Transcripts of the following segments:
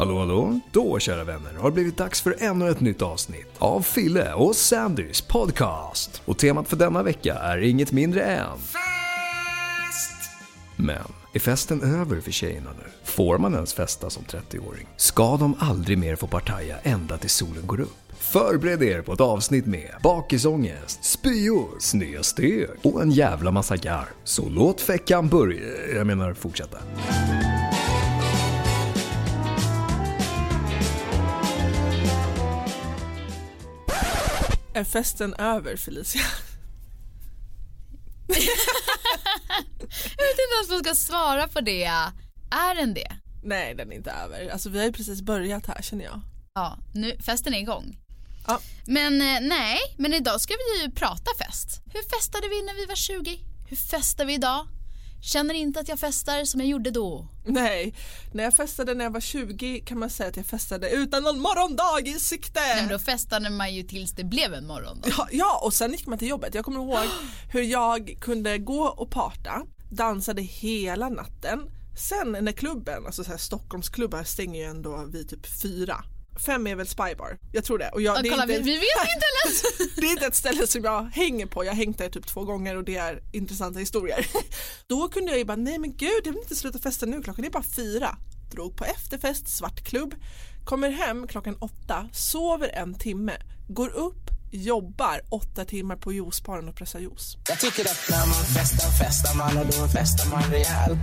Hallå hallå? Då kära vänner har det blivit dags för ännu ett nytt avsnitt av Fille och Sandys podcast. Och temat för denna vecka är inget mindre än... Men, är festen över för tjejerna nu? Får man ens festa som 30-åring? Ska de aldrig mer få partaja ända till solen går upp? Förbered er på ett avsnitt med bakisångest, spyor, snedsteg och en jävla massa garv. Så låt fäckan börja, jag menar fortsätta. Är festen över Felicia? Jag vet inte ens vad jag ska svara på det. Är den det? Nej den är inte över. Alltså vi har ju precis börjat här känner jag. Ja, nu, festen är igång. Ja. Men eh, nej, men idag ska vi ju prata fest. Hur festade vi när vi var 20? Hur festar vi idag? Känner inte att jag festar som jag gjorde då. Nej, när jag festade när jag var 20 kan man säga att jag festade utan någon morgondag i sikte. Nej, men då festade man ju tills det blev en morgon. Då. Ja, ja, och sen gick man till jobbet. Jag kommer ihåg hur jag kunde gå och parta, dansade hela natten. Sen när klubben, alltså så här, Stockholmsklubbar stänger ju ändå vid typ fyra. Fem är väl Spybar, jag tror det. Och jag, Ja, det, kolla, inte, vi, vi vet inte ens. det är inte ett ställe som jag hänger på, jag har hängt där typ två gånger och det är intressanta historier. Då kunde jag ju bara, nej men gud jag vill inte sluta festa nu, klockan är bara fyra. Drog på efterfest, svartklubb, kommer hem klockan åtta, sover en timme, går upp, jobbar åtta timmar på juicebaren och pressar juice. Jag tycker att när man festar, festar man och då festar man rejält.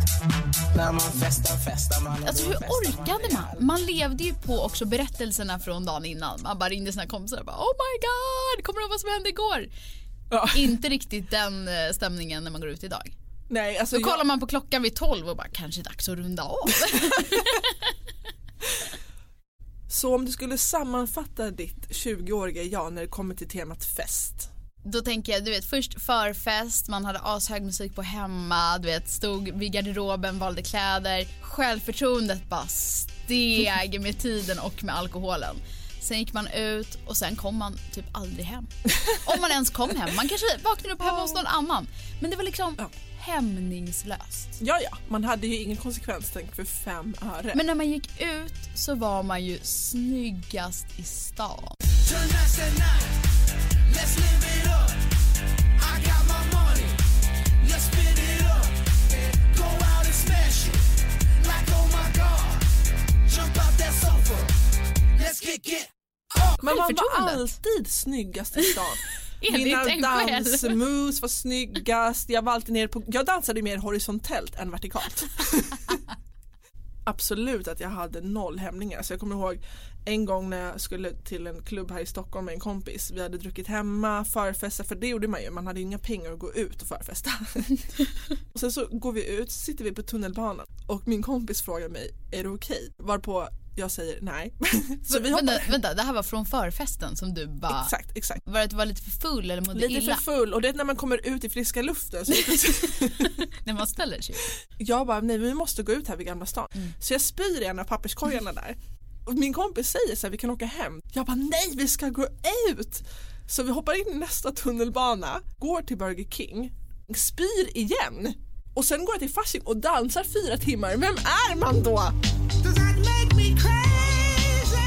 När man festar, festar man och Alltså då hur festar man orkade man? rejält. Man levde ju på också berättelserna från dagen innan. Man bara ringde sina kompisar och bara oh my god, kommer du ihåg vad som hände igår? Ja. Inte riktigt den eh, stämningen när man går ut idag. Nej, alltså Då jag, kollar man på klockan vid 12 och bara kanske dags att runda av. så om du skulle sammanfatta ditt 20-åriga jag när det kommer till temat fest. Då tänker jag, du vet först förfest, man hade ashög musik på hemma, du vet stod vid garderoben, valde kläder. Självförtroendet bara steg med tiden och med alkoholen. Sen gick man ut och sen kom man typ aldrig hem. Om man ens kom hem. Man kanske vaknade upp hemma hos någon annan. Men det var liksom. Hämningslöst. Ja, ja, man hade ju ingen konsekvenstänk för fem öre. Men när man gick ut så var man ju snyggast i stan. Tonight's the night. Let's live it up. I got my money. Let's spin it up. Go out and smash it. Like oh my god. Jump out that sofa. Let's kick it. Men man var alltid snyggast i stan. Mina dansmoves var snyggast, jag var alltid nere på, jag dansade mer horisontellt än vertikalt. Absolut att jag hade noll hämningar. Så jag kommer ihåg en gång när jag skulle till en klubb här i Stockholm med en kompis. Vi hade druckit hemma, förfesta, för det gjorde man ju. Man hade ju inga pengar att gå ut och förfesta. och sen så går vi ut, sitter vi på tunnelbanan och min kompis frågar mig, är det okej? Varpå jag säger nej. så vi. Vänta, vänta, det här var från förfesten som du bara... Exakt, exakt. Var det att du var lite för full eller mådde Lite illa? för full och det är när man kommer ut i friska luften. Så När man ställer sig. jag bara, nej vi måste gå ut här vid Gamla stan. Så jag spyr i en av papperskorgarna där. Och min kompis säger så här, vi kan åka hem. Jag bara, nej vi ska gå ut. Så vi hoppar in i nästa tunnelbana, går till Burger King, spyr igen. Och sen går jag till Fasching och dansar fyra timmar. Vem är man då? Does that make me crazy?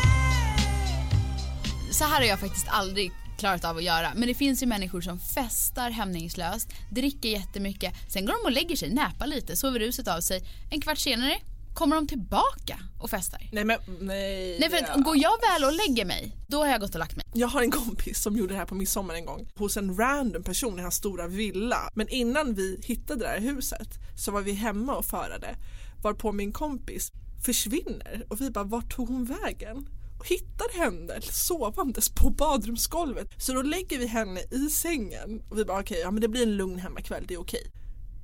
Så här har jag faktiskt aldrig klarat av att göra. Men det finns ju människor som festar hämningslöst, dricker jättemycket, sen går de och lägger sig, näpar lite, sover ruset av sig. En kvart senare kommer de tillbaka och festar. Nej men nej. Nej för att går jag väl och lägger mig, då har jag gått och lagt mig. Jag har en kompis som gjorde det här på midsommar en gång hos en random person i hans stora villa. Men innan vi hittade det här huset så var vi hemma och förade varpå min kompis försvinner och vi bara vart tog hon vägen? Och hittar henne sovandes på badrumsgolvet. Så då lägger vi henne i sängen och vi bara okej, ja men det blir en lugn hemmakväll, det är okej.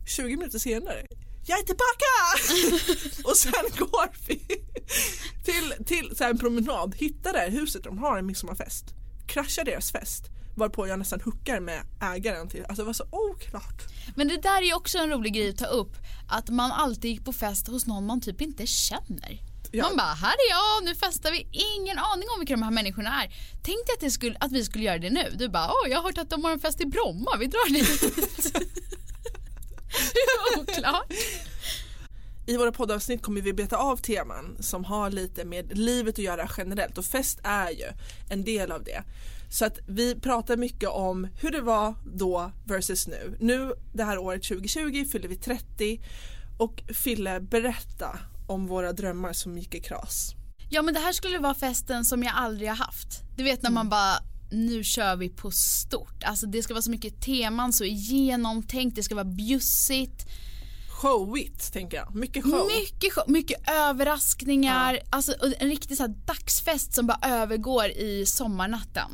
20 minuter senare jag är tillbaka! och sen går vi till, till så en promenad, hittar det här huset de har en midsommarfest, kraschar deras fest varpå jag nästan huckar med ägaren till, alltså det var så oklart. Men det där är också en rolig grej att ta upp. Att man alltid gick på fest hos någon man typ inte känner. Ja. Man bara, här är jag, nu festar vi. Ingen aning om vilka de här människorna är. Tänk dig att, skulle, att vi skulle göra det nu. Du bara, åh jag har hört att de har en fest i Bromma, vi drar dit. Oklart? I våra poddavsnitt kommer vi beta av teman som har lite med livet att göra generellt och fest är ju en del av det. Så att vi pratar mycket om hur det var då versus nu. Nu det här året 2020 fyller vi 30 och Fille berätta om våra drömmar som gick i kras. Ja men det här skulle vara festen som jag aldrig har haft. Du vet när man bara nu kör vi på stort. Alltså det ska vara så mycket teman, så genomtänkt, det ska vara bjussigt. Showigt tänker jag, mycket show. Mycket, show, mycket överraskningar, alltså och en riktig så här dagsfest som bara övergår i sommarnatten.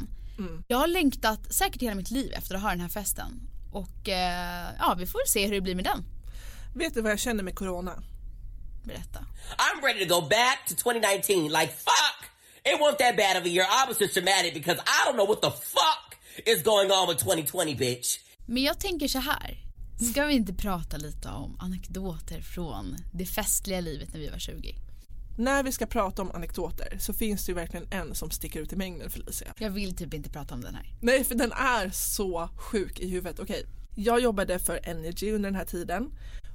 Jag har längtat säkert hela mitt liv efter att ha den här festen. Och eh, ja, vi får se hur det blir med den. Vet du vad jag känner med corona? Berätta. I'm ready to go back to 2019. Like, fuck! It wasn't that bad of a year. I was just dramatic because I don't know what the fuck is going on with 2020, bitch. Men jag tänker så här. Ska vi inte prata lite om anekdoter från det festliga livet när vi var 20? När vi ska prata om anekdoter så finns det ju verkligen en som sticker ut i mängden Felicia. Jag vill typ inte prata om den här. Nej för den är så sjuk i huvudet. Okej, jag jobbade för Energy under den här tiden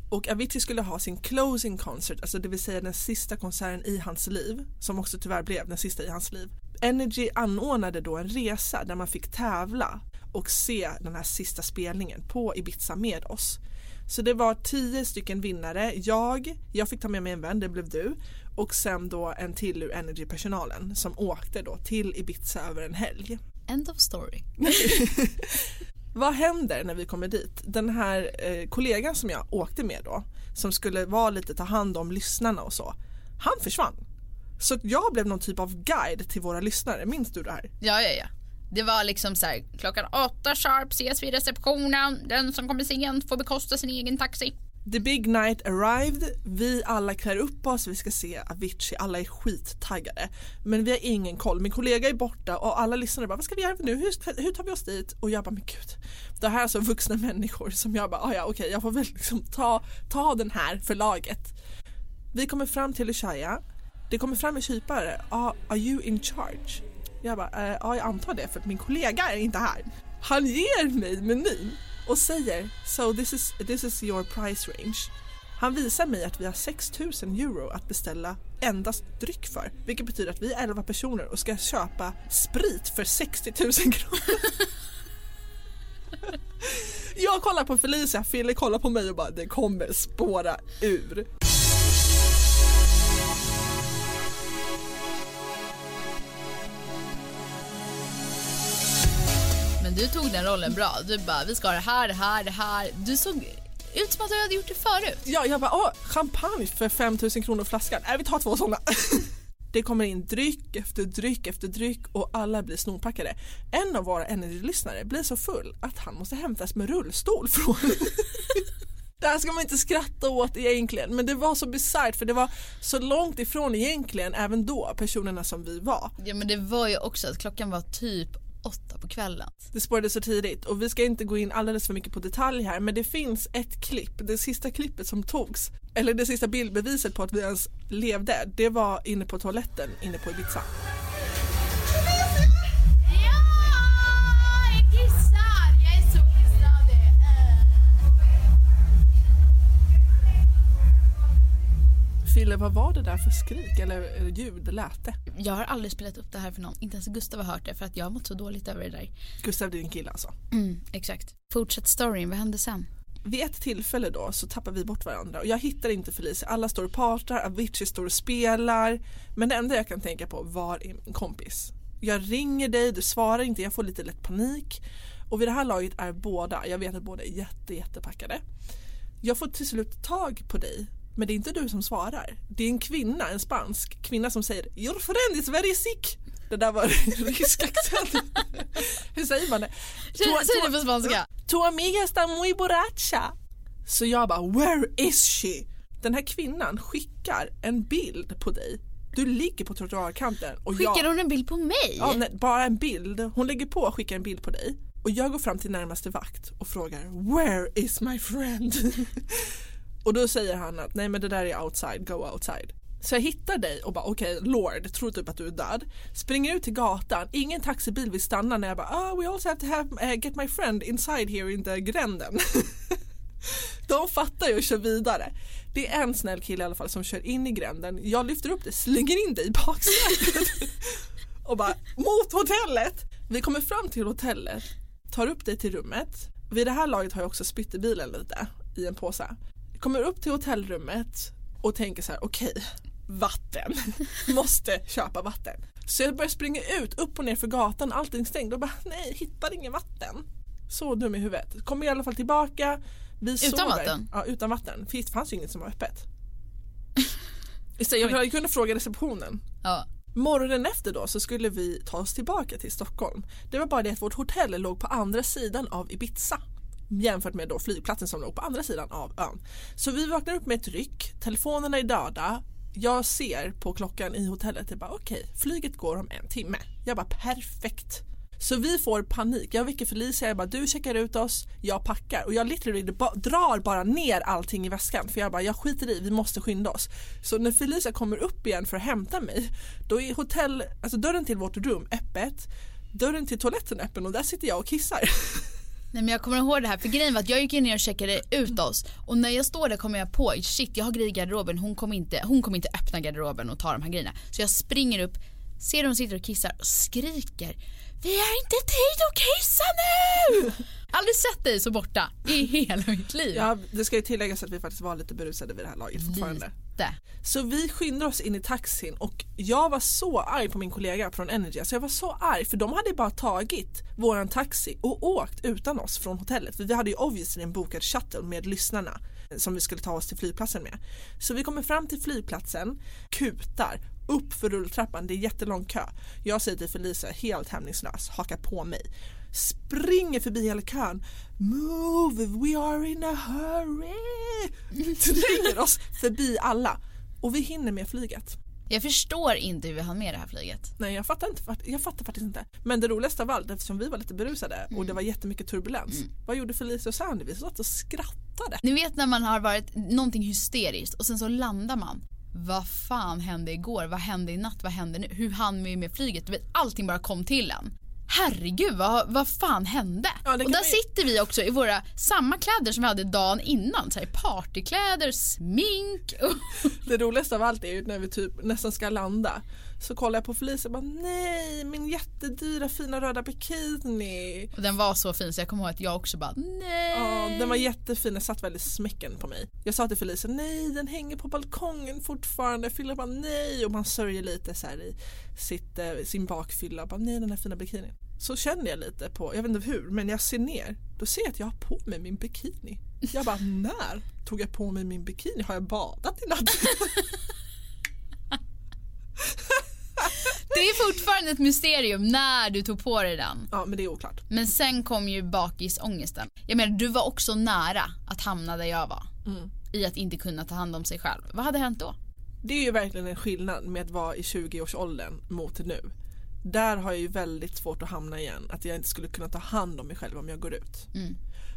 och Avicii skulle ha sin closing concert, alltså det vill säga den sista konserten i hans liv, som också tyvärr blev den sista i hans liv. Energy anordnade då en resa där man fick tävla och se den här sista spelningen på Ibiza med oss. Så det var tio stycken vinnare, jag, jag fick ta med mig en vän, det blev du och sen då en till ur Energy-personalen som åkte då till Ibiza över en helg. End of story. Vad händer när vi kommer dit? Den här eh, kollegan som jag åkte med då, som skulle vara lite ta hand om lyssnarna och så, han försvann. Så jag blev någon typ av guide till våra lyssnare, minns du det här? Ja, ja, ja. Det var liksom så här, klockan åtta sharp ses vi i receptionen. Den som kommer sent får bekosta sin egen taxi. The big night arrived, vi alla klär upp oss, vi ska se Avicii, alla är skittaggade. Men vi har ingen koll, min kollega är borta och alla lyssnare bara vad ska vi göra nu, hur, hur tar vi oss dit? Och jag bara men gud, det här är så vuxna människor som jag bara, "Ah, ja okej jag får väl liksom ta, ta den här för laget. Vi kommer fram till Ishaya, det kommer fram en kypare, ah, are you in charge? Jag bara, eh, ja jag antar det för att min kollega är inte här. Han ger mig menyn och säger so this is, this is your price range. Han visar mig att vi har 6000 euro att beställa endast dryck för. Vilket betyder att vi är 11 personer och ska köpa sprit för 60 000 kronor. Jag kollar på Felicia, Fille kollar på mig och bara det kommer spåra ur. Du tog den rollen bra. Du bara, vi ska ha det här, det här, det här. Du såg ut som att du hade gjort det förut. Ja, jag bara, åh, champagne för 5000 kronor flaskan. Nej, vi tar två sådana. Det kommer in dryck efter dryck efter dryck och alla blir snorpackade. En av våra Energy-lyssnare blir så full att han måste hämtas med rullstol från... Det här ska man inte skratta åt egentligen men det var så bisarrt för det var så långt ifrån egentligen även då personerna som vi var. Ja men det var ju också att klockan var typ åtta på kvällen. Det spårade så tidigt och vi ska inte gå in alldeles för mycket på detalj här men det finns ett klipp, det sista klippet som togs eller det sista bildbeviset på att vi ens levde det var inne på toaletten inne på Ibiza. Fille vad var det där för skrik eller eller ljud lät det? Jag har aldrig spelat upp det här för någon. Inte ens Gustav har hört det för att jag har mått så dåligt över det där. Gustav din kille alltså. Mm, exakt. Fortsätt storyn, vad hände sen? Vid ett tillfälle då så tappar vi bort varandra och jag hittar inte Felicia. Alla står och partar, Avicii står och spelar. Men det enda jag kan tänka på var min kompis. Jag ringer dig, du svarar inte, jag får lite lätt panik. Och vid det här laget är båda, jag vet att båda är jätte, jättepackade. Jag får till slut tag på dig men det är inte du som svarar. Det är en kvinna, en spansk kvinna som säger Your friend is very sick. Det där var rysk accent. Hur säger man det? Säg det på spanska. Tu amiga está muy borracha. Så jag bara, where is she? Den här kvinnan skickar en bild på dig. Du ligger på trottoarkanten och jag... Skickar hon en bild på mig? Ja, nej, bara en bild. Hon lägger på och skickar en bild på dig. Och jag går fram till närmaste vakt och frågar Where is my friend? och då säger han att nej men det där är outside, go outside. Så jag hittar dig och bara okej, Lord, tror typ att du är död. Springer ut till gatan, ingen taxibil vill stanna när jag bara ah, we also have to have, uh, get my friend inside here in the gränden. De fattar ju och kör vidare. Det är en snäll kille i alla fall som kör in i gränden. Jag lyfter upp det, slänger in dig i baksätet och bara mot hotellet. Vi kommer fram till hotellet, tar upp dig till rummet. Vid det här laget har jag också spytt i bilen lite i en påse. Kommer upp till hotellrummet och tänker så här, okej, vatten. Måste köpa vatten. Så jag börjar springa ut, upp och ner för gatan, allting stängt och bara nej, hittar ingen vatten. Så dum i huvudet. Kommer i alla fall tillbaka. Vi Utan sover. vatten? Ja, utan vatten. För Det fanns ju inget som var öppet. Istället, jag hade kunnat fråga receptionen. Ja. Morgonen efter då så skulle vi ta oss tillbaka till Stockholm. Det var bara det att vårt hotell låg på andra sidan av Ibiza jämfört med då flygplatsen som låg på andra sidan av ön. Så vi vaknar upp med ett ryck, telefonerna är döda. Jag ser på klockan i hotellet, jag bara okej, flyget går om en timme. Jag bara perfekt. Så vi får panik. Jag väcker Felicia, jag bara du checkar ut oss, jag packar och jag literally ba- drar bara ner allting i väskan för jag bara jag skiter i, vi måste skynda oss. Så när Felicia kommer upp igen för att hämta mig då är hotell, alltså dörren till vårt rum öppet, dörren till toaletten öppen och där sitter jag och kissar. Nej men jag kommer ihåg det här för grejen var att jag gick in ner och checkade ut oss och när jag står där kommer jag på shit jag har grejer i garderoben hon kommer inte, hon kommer inte öppna garderoben och ta de här grejerna. Så jag springer upp, ser hon sitter och kissar och skriker vi har inte tid att kissa nu! Aldrig sett dig så borta i hela mitt liv. Ja, det ska ju tilläggas att vi faktiskt var lite berusade vid det här laget fortfarande. Lite. Så vi skyndar oss in i taxin och jag var så arg på min kollega från Energy. Alltså jag var så arg för de hade bara tagit våran taxi och åkt utan oss från hotellet. För vi hade ju obviously en bokad shuttle med lyssnarna som vi skulle ta oss till flygplatsen med. Så vi kommer fram till flygplatsen, kutar upp för rulltrappan, det är jättelång kö. Jag säger till Felicia helt hämningslös, haka på mig. Springer förbi hela kön. Move, we are in a hurry. Tränger oss förbi alla. Och vi hinner med flyget. Jag förstår inte hur vi hann med det här flyget. Nej jag fattar, inte, jag fattar faktiskt inte. Men det roligaste av allt eftersom vi var lite berusade och det var jättemycket turbulens. Vad gjorde Felicia och Sandy? Vi satt och skrattade. Ni vet när man har varit någonting hysteriskt och sen så landar man. Vad fan hände igår? Vad hände i natt? Vad hände nu? Hur hann vi med flyget? Du vet, allting bara kom till en. Herregud, vad, vad fan hände? Ja, och där vi- sitter vi också i våra samma kläder som vi hade dagen innan. Så här, partykläder, smink. Och Det roligaste av allt är ju när vi typ nästan ska landa. Så kollar jag på Felicia och bara nej min jättedyra fina röda bikini. Och den var så fin så jag kommer ihåg att jag också bara nej. Ja, den var jättefin, den satt väldigt smäcken på mig. Jag sa till Felicia, nej den hänger på balkongen fortfarande. Filip bara nej och man sörjer lite så här i sitt, eh, sin bakfylla. Bara, nej den här fina bikinin. Så känner jag lite på, jag vet inte hur, men jag ser ner. Då ser jag att jag har på mig min bikini. Jag bara, när tog jag på mig min bikini? Har jag badat i natt? Det är fortfarande ett mysterium när du tog på dig den. ja, men det är oklart. Men sen kom ju bakisångesten. Jag menar du var också nära att hamna där jag var. Mm. I att inte kunna ta hand om sig själv. Vad hade hänt då? Det är ju verkligen en skillnad med att vara i 20-årsåldern mot nu. Där har jag ju väldigt svårt att hamna igen, att jag inte skulle kunna ta hand om mig själv om jag går ut.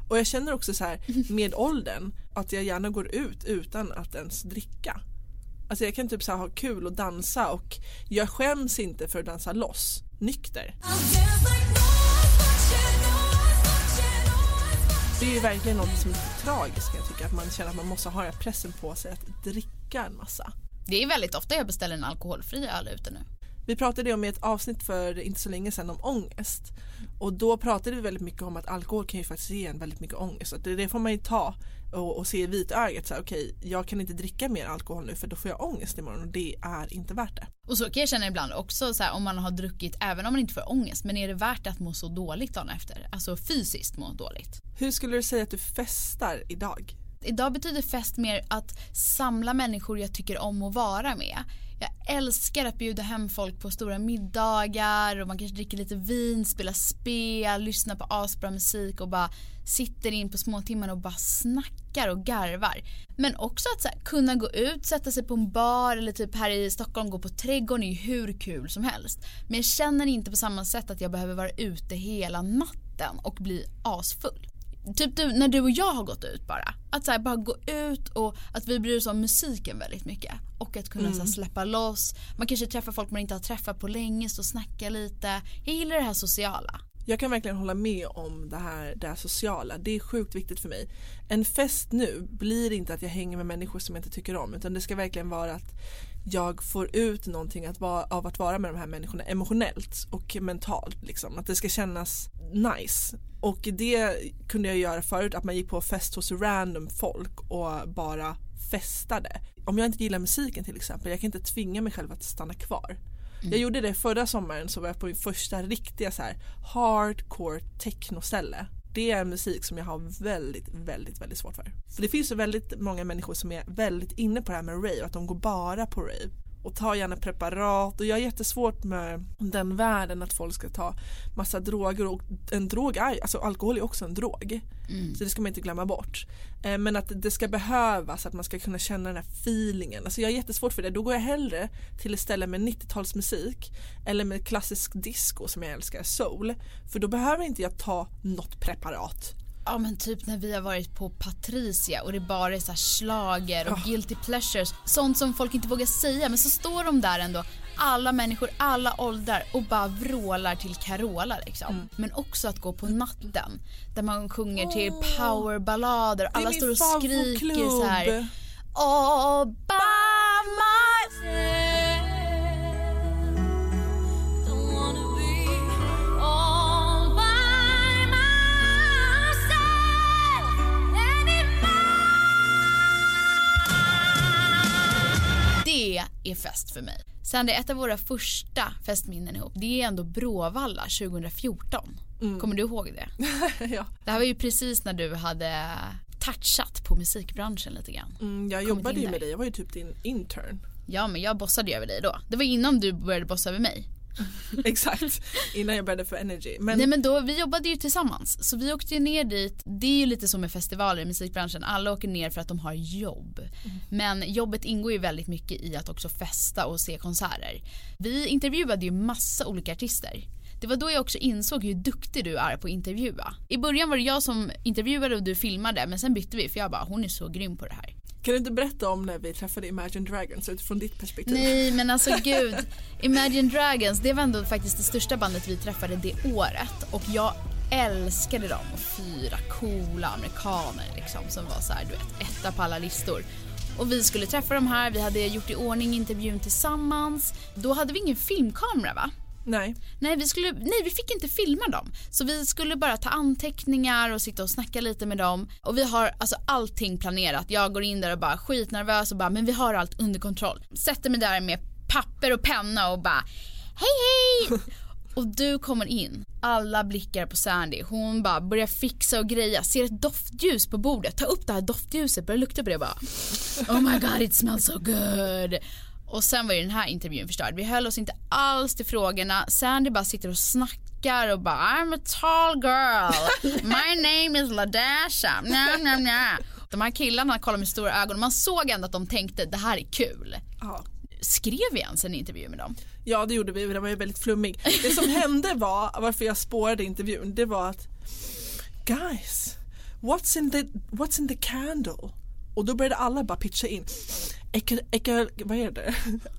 Och jag känner också så här med åldern att jag gärna går ut utan att ens dricka. Alltså jag kan typ så ha kul och dansa och jag skäms inte för att dansa loss, nykter. Det är ju verkligen något som är lite tragiskt jag tycka, att man känner att man måste ha pressen på sig att dricka en massa. Det är väldigt ofta jag beställer en alkoholfri öl ute nu. Vi pratade om i ett avsnitt för inte så länge sedan om ångest. Och då pratade vi väldigt mycket om att alkohol kan ju faktiskt ge en väldigt mycket ångest. Så det, det får man ju ta och, och se i vitögat. Okej, jag kan inte dricka mer alkohol nu för då får jag ångest imorgon och det är inte värt det. Och så kan jag känna ibland också så här, om man har druckit, även om man inte får ångest, men är det värt att må så dåligt dagen efter? Alltså fysiskt må dåligt. Hur skulle du säga att du festar idag? Idag betyder fest mer att samla människor jag tycker om att vara med. Jag älskar att bjuda hem folk på stora middagar och man kanske dricker lite vin, spelar spel, lyssnar på asbra musik och bara sitter in på småtimmarna och bara snackar och garvar. Men också att så här, kunna gå ut, sätta sig på en bar eller typ här i Stockholm gå på trädgården är ju hur kul som helst. Men jag känner inte på samma sätt att jag behöver vara ute hela natten och bli asfull. Typ du, när du och jag har gått ut bara. Att så här, bara gå ut och att vi bryr oss om musiken väldigt mycket. Och att kunna så här, släppa loss. Man kanske träffar folk man inte har träffat på länge, så snacka lite. Jag gillar det här sociala. Jag kan verkligen hålla med om det här, det här sociala. Det är sjukt viktigt för mig. En fest nu blir inte att jag hänger med människor som jag inte tycker om utan det ska verkligen vara att jag får ut någonting att vara, av att vara med de här människorna emotionellt och mentalt. Liksom. Att det ska kännas nice. Och det kunde jag göra förut, att man gick på fest hos random folk och bara festade. Om jag inte gillar musiken till exempel, jag kan inte tvinga mig själv att stanna kvar. Jag gjorde det förra sommaren så var jag på min första riktiga så här hardcore technoställe. Det är en musik som jag har väldigt, väldigt, väldigt svårt för. För det finns ju väldigt många människor som är väldigt inne på det här med rave, att de går bara på rave och tar gärna preparat och jag har jättesvårt med den världen att folk ska ta massa droger och en drog är, alltså alkohol är också en drog. Så det ska man inte glömma bort. Eh, Men att det ska behövas, att man ska kunna känna den här feelingen. Alltså jag har jättesvårt för det. Då går jag hellre till ett ställe med 90-talsmusik eller med klassisk disco som jag älskar, soul. För då behöver inte jag ta något preparat. Ja men typ när vi har varit på Patricia och det bara är så här schlager och guilty pleasures. Sånt som folk inte vågar säga men så står de där ändå. Alla människor, alla åldrar och bara vrålar till Carola liksom. Men också att gå på natten där man sjunger till powerballader och alla står och skriker så här. All by myself fest för mig. Sen det är ett av våra första festminnen ihop. Det är ändå Bråvalla 2014. Kommer du ihåg det? ja. Det här var ju precis när du hade touchat på musikbranschen lite grann. mm, jag Kommit jobbade ju med dig, jag var ju typ din intern. Ja men jag bossade ju över dig då. Det var innan du började bossa över mig. Exakt, innan jag började för Energy. Men, Nej men då, vi jobbade ju tillsammans. Så vi åkte ju ner dit. Det är ju lite som med festivaler i musikbranschen. Alla åker ner för att de har jobb. Men jobbet ingår ju väldigt mycket i att också festa och se konserter. Vi intervjuade ju massa olika artister. Det var då jag också insåg hur duktig du är på att intervjua. I början var det jag som intervjuade och du filmade men sen bytte vi för jag bara hon är så grym på det här kan du inte berätta om när vi träffade Imagine Dragons utifrån ditt perspektiv? Nej men alltså gud. Imagine Dragons det var ändå faktiskt det största bandet vi träffade det året och jag älskade dem och fyra coola amerikaner liksom som var så här, du vet etta på alla listor. Och vi skulle träffa dem här, vi hade gjort i ordning intervjun tillsammans. Då hade vi ingen filmkamera va? Nej. Nej vi, skulle, nej, vi fick inte filma dem. Så vi skulle bara ta anteckningar och sitta och snacka lite med dem. Och vi har alltså allting planerat. Jag går in där och bara skitnervös och bara, men vi har allt under kontroll. Sätter mig där med papper och penna och bara, hej hej! Och du kommer in, alla blickar på Sandy. Hon bara börjar fixa och greja, ser ett doftljus på bordet. Ta upp det här doftljuset, börjar lukta på det och bara Oh my god it smells so good. Och sen var ju den här intervjun förstörd. Vi höll oss inte alls till frågorna. Sandy bara sitter och snackar och bara I'm a tall girl. My name is Ladasha. Nja, nja, nja. De här killarna kollade med stora ögon man såg ändå att de tänkte det här är kul. Ja. Skrev vi ens en intervju med dem? Ja det gjorde vi, den var ju väldigt flummig. Det som hände var, varför jag spårade intervjun, det var att Guys, what's in the, what's in the candle? Och då började alla bara pitcha in. Eka, eka, vad är det?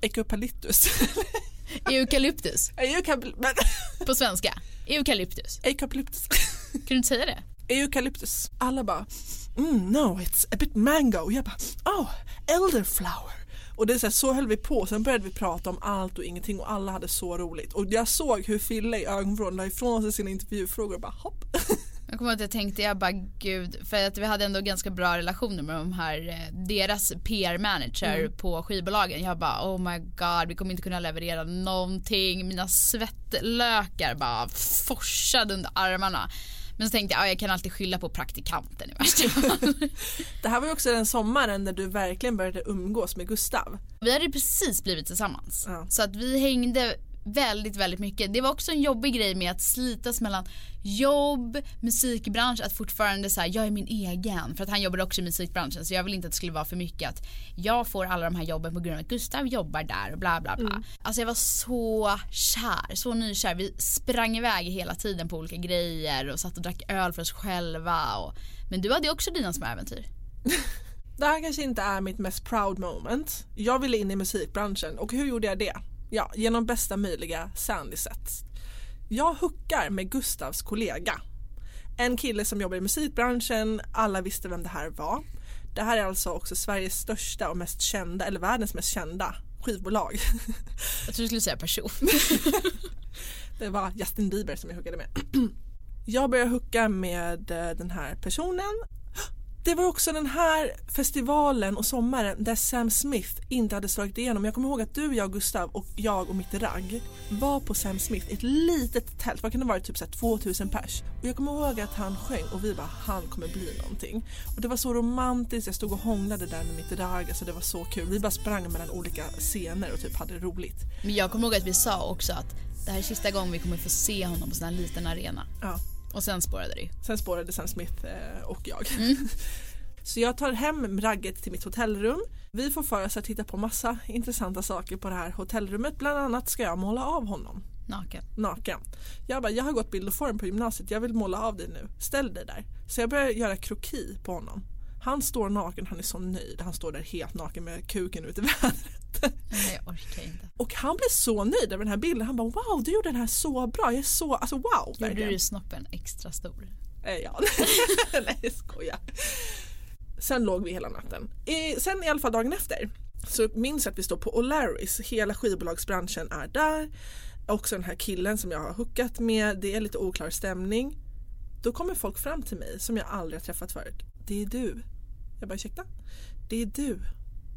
Eukalyptus. Eukalyptus. På svenska. Eukalyptus. Eukalyptus. Kan du inte säga det? Eukalyptus. Alla bara mm, no it's a bit mango. Och jag bara oh elderflower. Och det är så, här, så höll vi på, sen började vi prata om allt och ingenting och alla hade så roligt. Och jag såg hur Fille i ögonvrån la ifrån sig sina intervjufrågor och bara hopp. Jag kommer ihåg att jag tänkte, jag bara gud, för att vi hade ändå ganska bra relationer med de här, eh, deras PR-manager på skivbolagen. Jag bara oh my god, vi kommer inte kunna leverera någonting. Mina svettlökar bara forsade under armarna. Men så tänkte jag, ja, jag kan alltid skylla på praktikanten i värsta fall. Det här var ju också den sommaren när du verkligen började umgås med Gustav. Vi hade precis blivit tillsammans. Ja. Så att vi hängde väldigt, väldigt mycket. Det var också en jobbig grej med att slitas mellan jobb, musikbransch, att fortfarande säga jag är min egen. För att han jobbade också i musikbranschen så jag vill inte att det skulle vara för mycket att jag får alla de här jobben på grund av att Gustav jobbar där och bla bla bla. Alltså jag var så kär, så nykär. Vi sprang iväg hela tiden på olika grejer och satt och drack öl för oss själva. Och... Men du hade också dina små äventyr. Det här kanske inte är mitt mest proud moment. Jag ville in i musikbranschen och hur gjorde jag det? Ja, genom bästa möjliga Sandy sätt. Jag hookar med Gustavs kollega. En kille som jobbar i musikbranschen, alla visste vem det här var. Det här är alltså också Sveriges största och mest kända, eller världens mest kända skivbolag. Jag tror du skulle säga person. Det var Justin Bieber som jag hookade med. Jag började hooka med eh, den här personen. Det var också den här festivalen och sommaren där Sam Smith inte hade slagit igenom. Jag kommer ihåg att du, jag, Gustav och jag och mitt ragg var på Sam Smith i ett litet tält. Vad kan det vara? Typ så här 2000 pers. Och jag kommer ihåg att han sjöng och vi bara, han kommer bli någonting. Och det var så romantiskt. Jag stod och hånglade där med mitt ragg. Alltså det var så kul. Vi bara sprang mellan olika scener och typ hade roligt. Men jag kommer ihåg att vi sa också att det här är sista gången vi kommer få se honom på sån här liten arena. Ja. Och sen spårade det. Sen spårade Sam Smith eh, och jag. Så jag tar hem ragget till mitt hotellrum. Vi får för oss att titta på massa intressanta saker på det här hotellrummet. Bland annat ska jag måla av honom Naken. naken. Jag bara, jag har gått bild och form på gymnasiet, jag vill måla av dig nu. Ställ dig där. Så jag börjar göra kroki på honom. Han står naken, han är så nöjd. Han står där helt naken med kuken ut i vädret. Nej, jag orkar inte. Och han blev så nöjd över den här bilden. Han bara wow, du gjorde den här så bra. Jag är så, alltså wow. Gjorde verkligen. du snoppen extra stor? Eh, Ja, nej jag skojar. Sen låg vi hela natten. I, sen i alla fall dagen efter så minns jag att vi står på O'Larrys, hela skivbolagsbranschen är där. Också den här killen som jag har hookat med, det är lite oklar stämning. Då kommer folk fram till mig som jag aldrig har träffat förut. Det är du. Jag bara ursäkta? Det är du.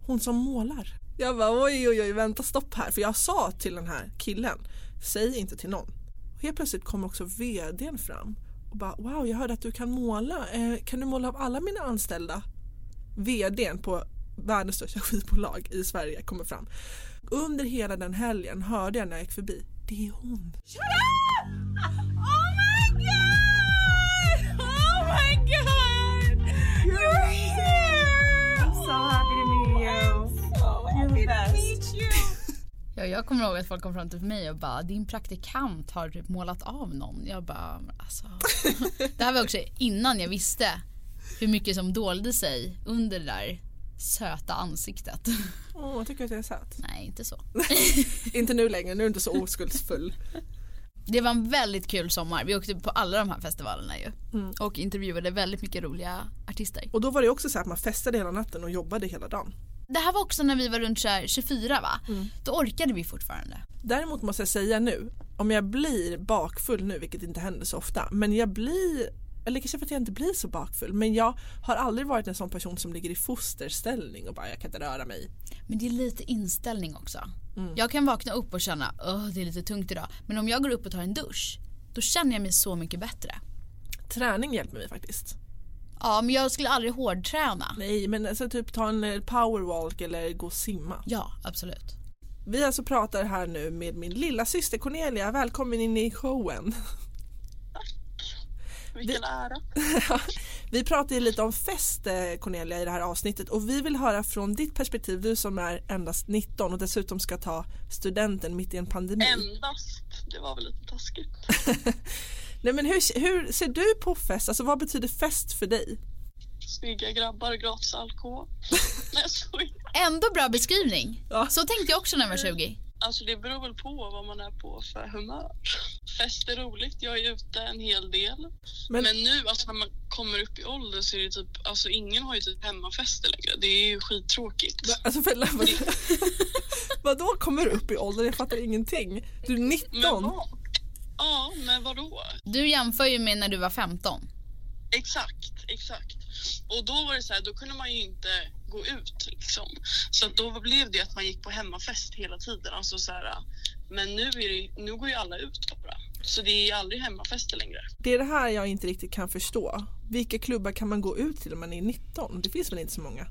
Hon som målar. Jag bara oj oj oj vänta stopp här för jag sa till den här killen säg inte till någon. Och helt plötsligt kommer också vdn fram och bara wow jag hörde att du kan måla. Eh, kan du måla av alla mina anställda? Vdn på världens största skivbolag i Sverige kommer fram. Under hela den helgen hörde jag när jag gick förbi det är hon. Oh so happy to meet you. so happy to meet you. Ja, jag kommer ihåg att folk kom fram till mig och bara din praktikant har typ målat av någon. Jag bara alltså. Det här var också innan jag visste hur mycket som dolde sig under det där söta ansiktet. Åh, jag tycker att jag är söt. Nej, inte så. inte nu längre, nu är du inte så oskuldsfull. Det var en väldigt kul sommar. Vi åkte på alla de här festivalerna ju. Mm. Och intervjuade väldigt mycket roliga artister. Och då var det också så att man festade hela natten och jobbade hela dagen. Det här var också när vi var runt så här 24 va? Då orkade vi fortfarande. Däremot måste jag säga nu, om jag blir bakfull nu, vilket inte händer så ofta, men jag blir, eller kanske för att jag inte blir så bakfull, men jag har aldrig varit en sån person som ligger i fosterställning och bara jag kan inte röra mig. Men det är lite inställning också. Jag kan vakna upp och känna att det är lite tungt idag. Men om jag går upp och tar en dusch, då känner jag mig så mycket bättre. Träning hjälper mig faktiskt. Ja, men jag skulle aldrig hårdträna. Nej, men alltså typ ta en eh, powerwalk eller gå och simma. Ja, absolut. Vi alltså pratar här nu med min lilla syster Cornelia, välkommen in i showen. Vilken ära. Vi pratar ju lite om fest eh, Cornelia i det här avsnittet och vi vill höra från ditt perspektiv, du som är endast 19 och dessutom ska ta studenten mitt i en pandemi. Endast. Det var väl lite taskigt. Nej men hur, hur ser du på fest? Alltså vad betyder fest för dig? Snygga grabbar, gratis alkohol. Nej. Ändå bra beskrivning. Ja. Så tänkte jag också när jag var 20. Alltså det beror väl på vad man är på för humör. Fest är roligt, jag är ute en hel del. Men- Men, nu alltså när man kommer upp i ålder så är det typ, alltså ingen har ju typ hemmafester längre. Det är ju skittråkigt. Alltså förlåt, vad, vadå kommer du upp i ålder? Jag fattar ingenting. Du är 19. Men vad? Ja, men vadå? Du jämför ju med när du var 15. Exakt, exakt. Och då var det så här, då kunde man ju inte gå ut liksom. Så att då blev det att man gick på hemmafest hela tiden. Alltså så här, men nu, är det, nu går ju alla ut bara. Så det är aldrig hemmafester längre. Det är det här jag inte riktigt kan förstå. Vilka klubbar kan man gå ut till när man är 19? Det finns väl inte så många?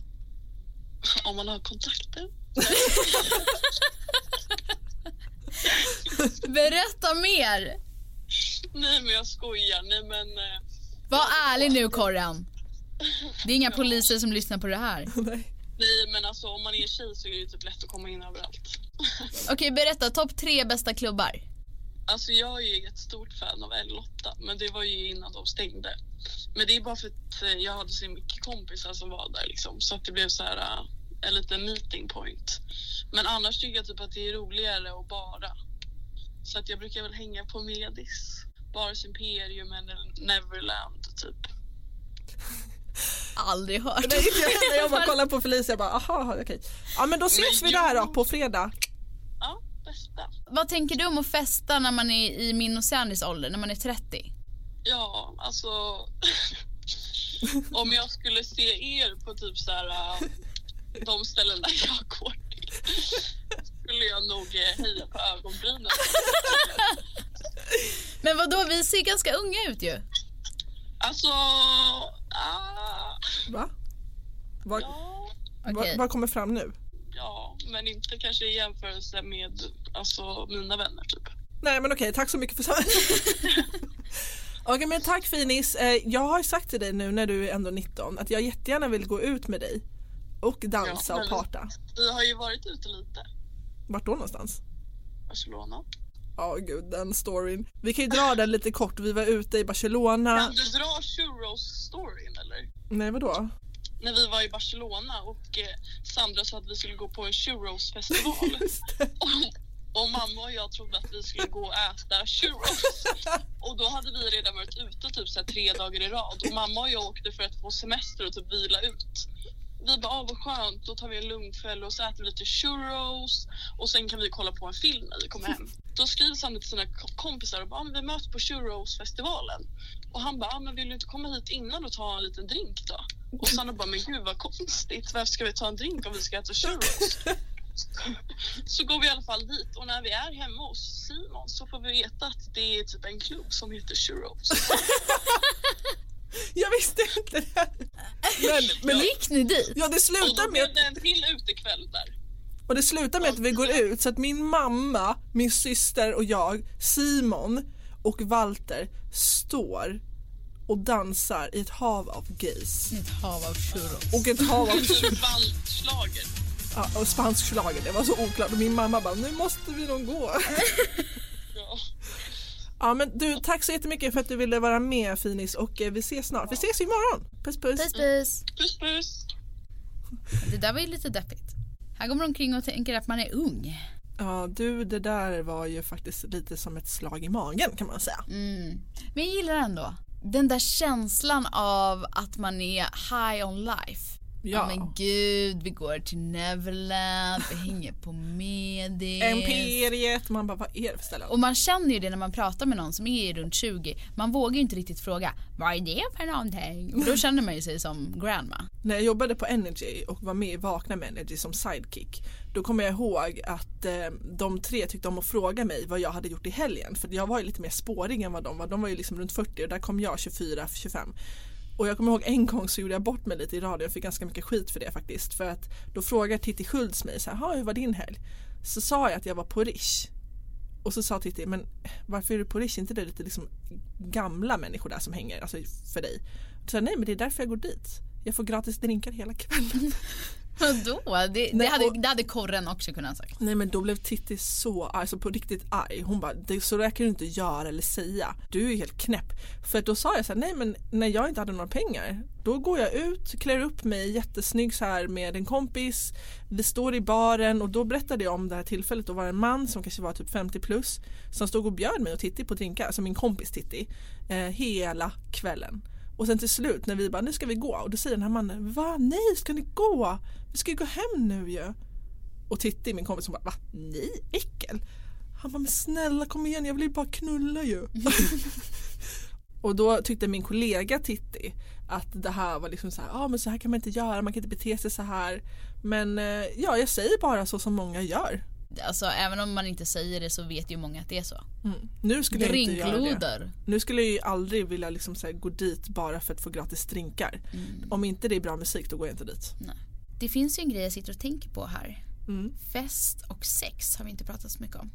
Om man har kontakter. Berätta mer! Nej men jag skojar. Nej men eh, Var ärlig nu Korren. Det är inga poliser som lyssnar på det här. Nej. nej men alltså om man är tjej så är det typ lätt att komma in överallt. Okej, berätta topp tre bästa klubbar. Alltså jag är ju ett stort fan av L8 men det var ju innan de stängde. Men det är bara för att eh, jag hade så mycket kompisar som var där liksom så att det blev så här eh, en liten meeting point. Men annars tycker jag typ att det är roligare att bara Så att jag brukar väl hänga på Medis, Bars Imperium eller Neverland typ. Aldrig hört. Nej, inte jag heller. Jag bara kollar på Felicia och bara aha okej. Ja men då ses Men vi där då på fredag. Ja, bästa. Vad tänker du om att festa när man är i min och Sandys ålder, när man är 30? Ja, alltså. om jag skulle se er på typ så här äh, de ställen där jag går till skulle jag nog eh, heja på ögonbrynen. Men vad då? vi ser ganska unga ut ju. Alltså, ah, Va? Vad, ja, vad, vad kommer fram nu? ja, men inte kanske i jämförelse med alltså, mina vänner typ. Nej men okej, tack så mycket för svaret. Okej men tack Finis. Eh, Jag har sagt till dig nu när du är ändå 19 att jag jättegärna vill gå ut med dig och dansa Ja, och parta. Vi har ju varit ute lite. Vart då någonstans? Barcelona. Ja gud den storyn. Vi kan ju dra den lite kort. Vi var ute i Barcelona. Kan du dra churros-storyn eller? Nej vadå? När vi var i Barcelona och eh, Sandra sa att vi skulle gå på en churros-festival. Och, mamma och jag trodde att vi skulle gå och äta churros. Och då hade vi redan varit ute typ så tre dagar i rad. Och mamma och jag åkte för att få semester och typ vila ut. Vi bara, ah, vad skönt, då tar vi en lugn kväll och så äter vi lite churros och sen kan vi kolla på en film när vi kommer hem. Då skriver Sandra till sina ko- kompisar och bara, ah, men vi möts på churros-festivalen. Och han bara, ah, men vill du inte komma hit innan och ta en liten drink då? Och Sandra bara, men gud vad konstigt, varför ska vi ta en drink om vi ska äta churros? Så går vi i alla fall dit och när vi är hemma hos Simon så får vi veta att det är typ en klubb som heter Churros. Jag visste inte det. Men, men, Gick ni dit? ja det Och slutar med det en till utekväll där. Och det slutar med att vi går ut så att min mamma, min syster och jag, Simon och Walter står och dansar i ett hav av gays. Ett hav av churros. Och ett hav av bandslager. ja, och spansk schlager. Det var så oklart och min mamma bara nu måste vi nog gå. Ja. Ja men du tack så jättemycket för att du ville vara med Finis och eh, vi ses snart. Vi ses imorgon. Puss puss. Puss puss. Puss puss. Det där var ju lite deppigt. Här går man omkring och tänker att man är ung. Ja du det där var ju faktiskt lite som ett slag i magen kan man säga. Mm. Men jag gillar ändå den där känslan av att man är high on life. Ja. men gud, vi går till Neverland, vi hänger på Medis. Imperiet, man bara vad är det för ställe? Och man känner ju det när man pratar med någon som är runt 20. Man vågar ju inte riktigt fråga vad är det för någonting? För då känner man ju sig som grandma. När jag jobbade på Energy och var med i Vakna med Energy som sidekick då kommer jag ihåg att eh, de tre tyckte om att fråga mig vad jag hade gjort i helgen för jag var ju lite mer spårig än vad de var. De var ju liksom runt 40 och där kom jag 24-25. Och jag kommer ihåg en gång så gjorde jag bort mig lite i radion och fick ganska mycket skit för det faktiskt. För att då frågar Titti Schultz mig så här, hur var din helg? Så sa jag att jag var på Rish. Och så sa Titti, men varför är du på Rish? Är inte det lite liksom gamla människor där som hänger, alltså för dig? Så jag, nej men det är därför jag går dit. Jag får gratis drinkar hela kvällen. Vadå? Det, det, hade, det hade korren också kunnat sagt. Nej men då blev Titti så arg, alltså på riktigt arg. Hon bara, det, så där kan du inte göra eller säga. Du är ju helt knäpp. För då sa jag så här, nej men när jag inte hade några pengar, då går jag ut, klär upp mig jättesnygg så här med en kompis. Vi står i baren och då berättade jag om det här tillfället. Då var det en man som kanske var typ 50 plus som stod och bjöd mig och Titti på drinkar, alltså min kompis Titti, eh, hela kvällen. Och sen till slut när vi bara, nu ska vi gå och då säger den här mannen, va nej ska ni gå? Vi ska ju gå hem nu ju. Och Titti, min kompis, hon bara va? Nej, äckel. Han bara men snälla kom igen jag vill ju bara knulla ju. och då tyckte min kollega Titti att det här var liksom så här, ja ah, men så här kan man inte göra, man kan inte bete sig så här. Men eh, ja, jag säger bara så som många gör. Alltså även om man inte säger det så vet ju många att det är så. Mm. Nu skulle jag inte göra det. Nu skulle jag ju aldrig vilja liksom så här, gå dit bara för att få gratis drinkar. Om inte det är bra musik då går jag inte dit. Nej. Det finns ju en grej jag sitter och tänker på här. Mm. Fest och sex har vi inte pratat så mycket om.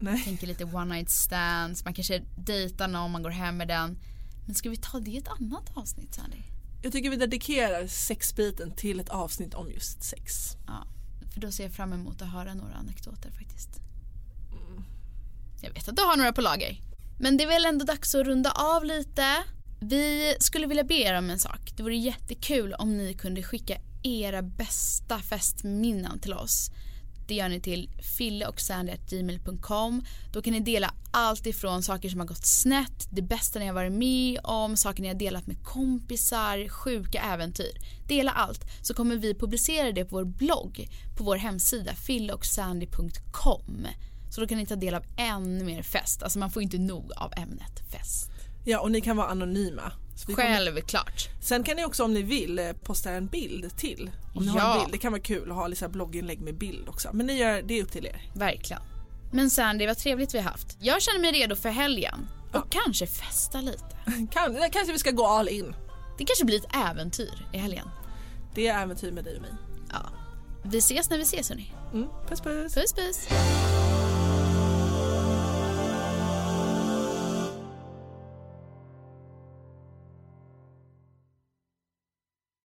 Nej. Tänker lite one night stands, man kanske dejtar någon, man går hem med den. Men ska vi ta det i ett annat avsnitt Sandy? Jag tycker vi dedikerar sexbiten till ett avsnitt om just sex. Ja, för då ser jag fram emot att höra några anekdoter faktiskt. Jag vet att du har några på lager. Men det är väl ändå dags att runda av lite. Vi skulle vilja be er om en sak. Det vore jättekul om ni kunde skicka era bästa festminnen till oss det gör ni till filleochsandy.gmail.com. Då kan ni dela allt ifrån saker som har gått snett, det bästa ni har varit med om, saker ni har delat med kompisar, sjuka äventyr. Dela allt så kommer vi publicera det på vår blogg på vår hemsida filleochsandy.com. Så då kan ni ta del av ännu mer fest. Alltså man får inte nog av ämnet fest. Ja och ni kan vara anonyma. Självklart. Sen kan ni också om ni vill eh, posta en bild till. Om ni har Ja. en bild. Det kan vara kul att ha här blogginlägg med bild också. Men ni gör, det är upp till er. Verkligen. Men Sandy, vad trevligt vi har haft. Jag känner mig redo för helgen. Och kanske festa lite. Kan, kanske vi ska gå all in. Det kanske blir ett äventyr i helgen. Det är äventyr med dig och mig. Ja. Vi ses när vi ses hörni. Mm, puss puss. Puss puss.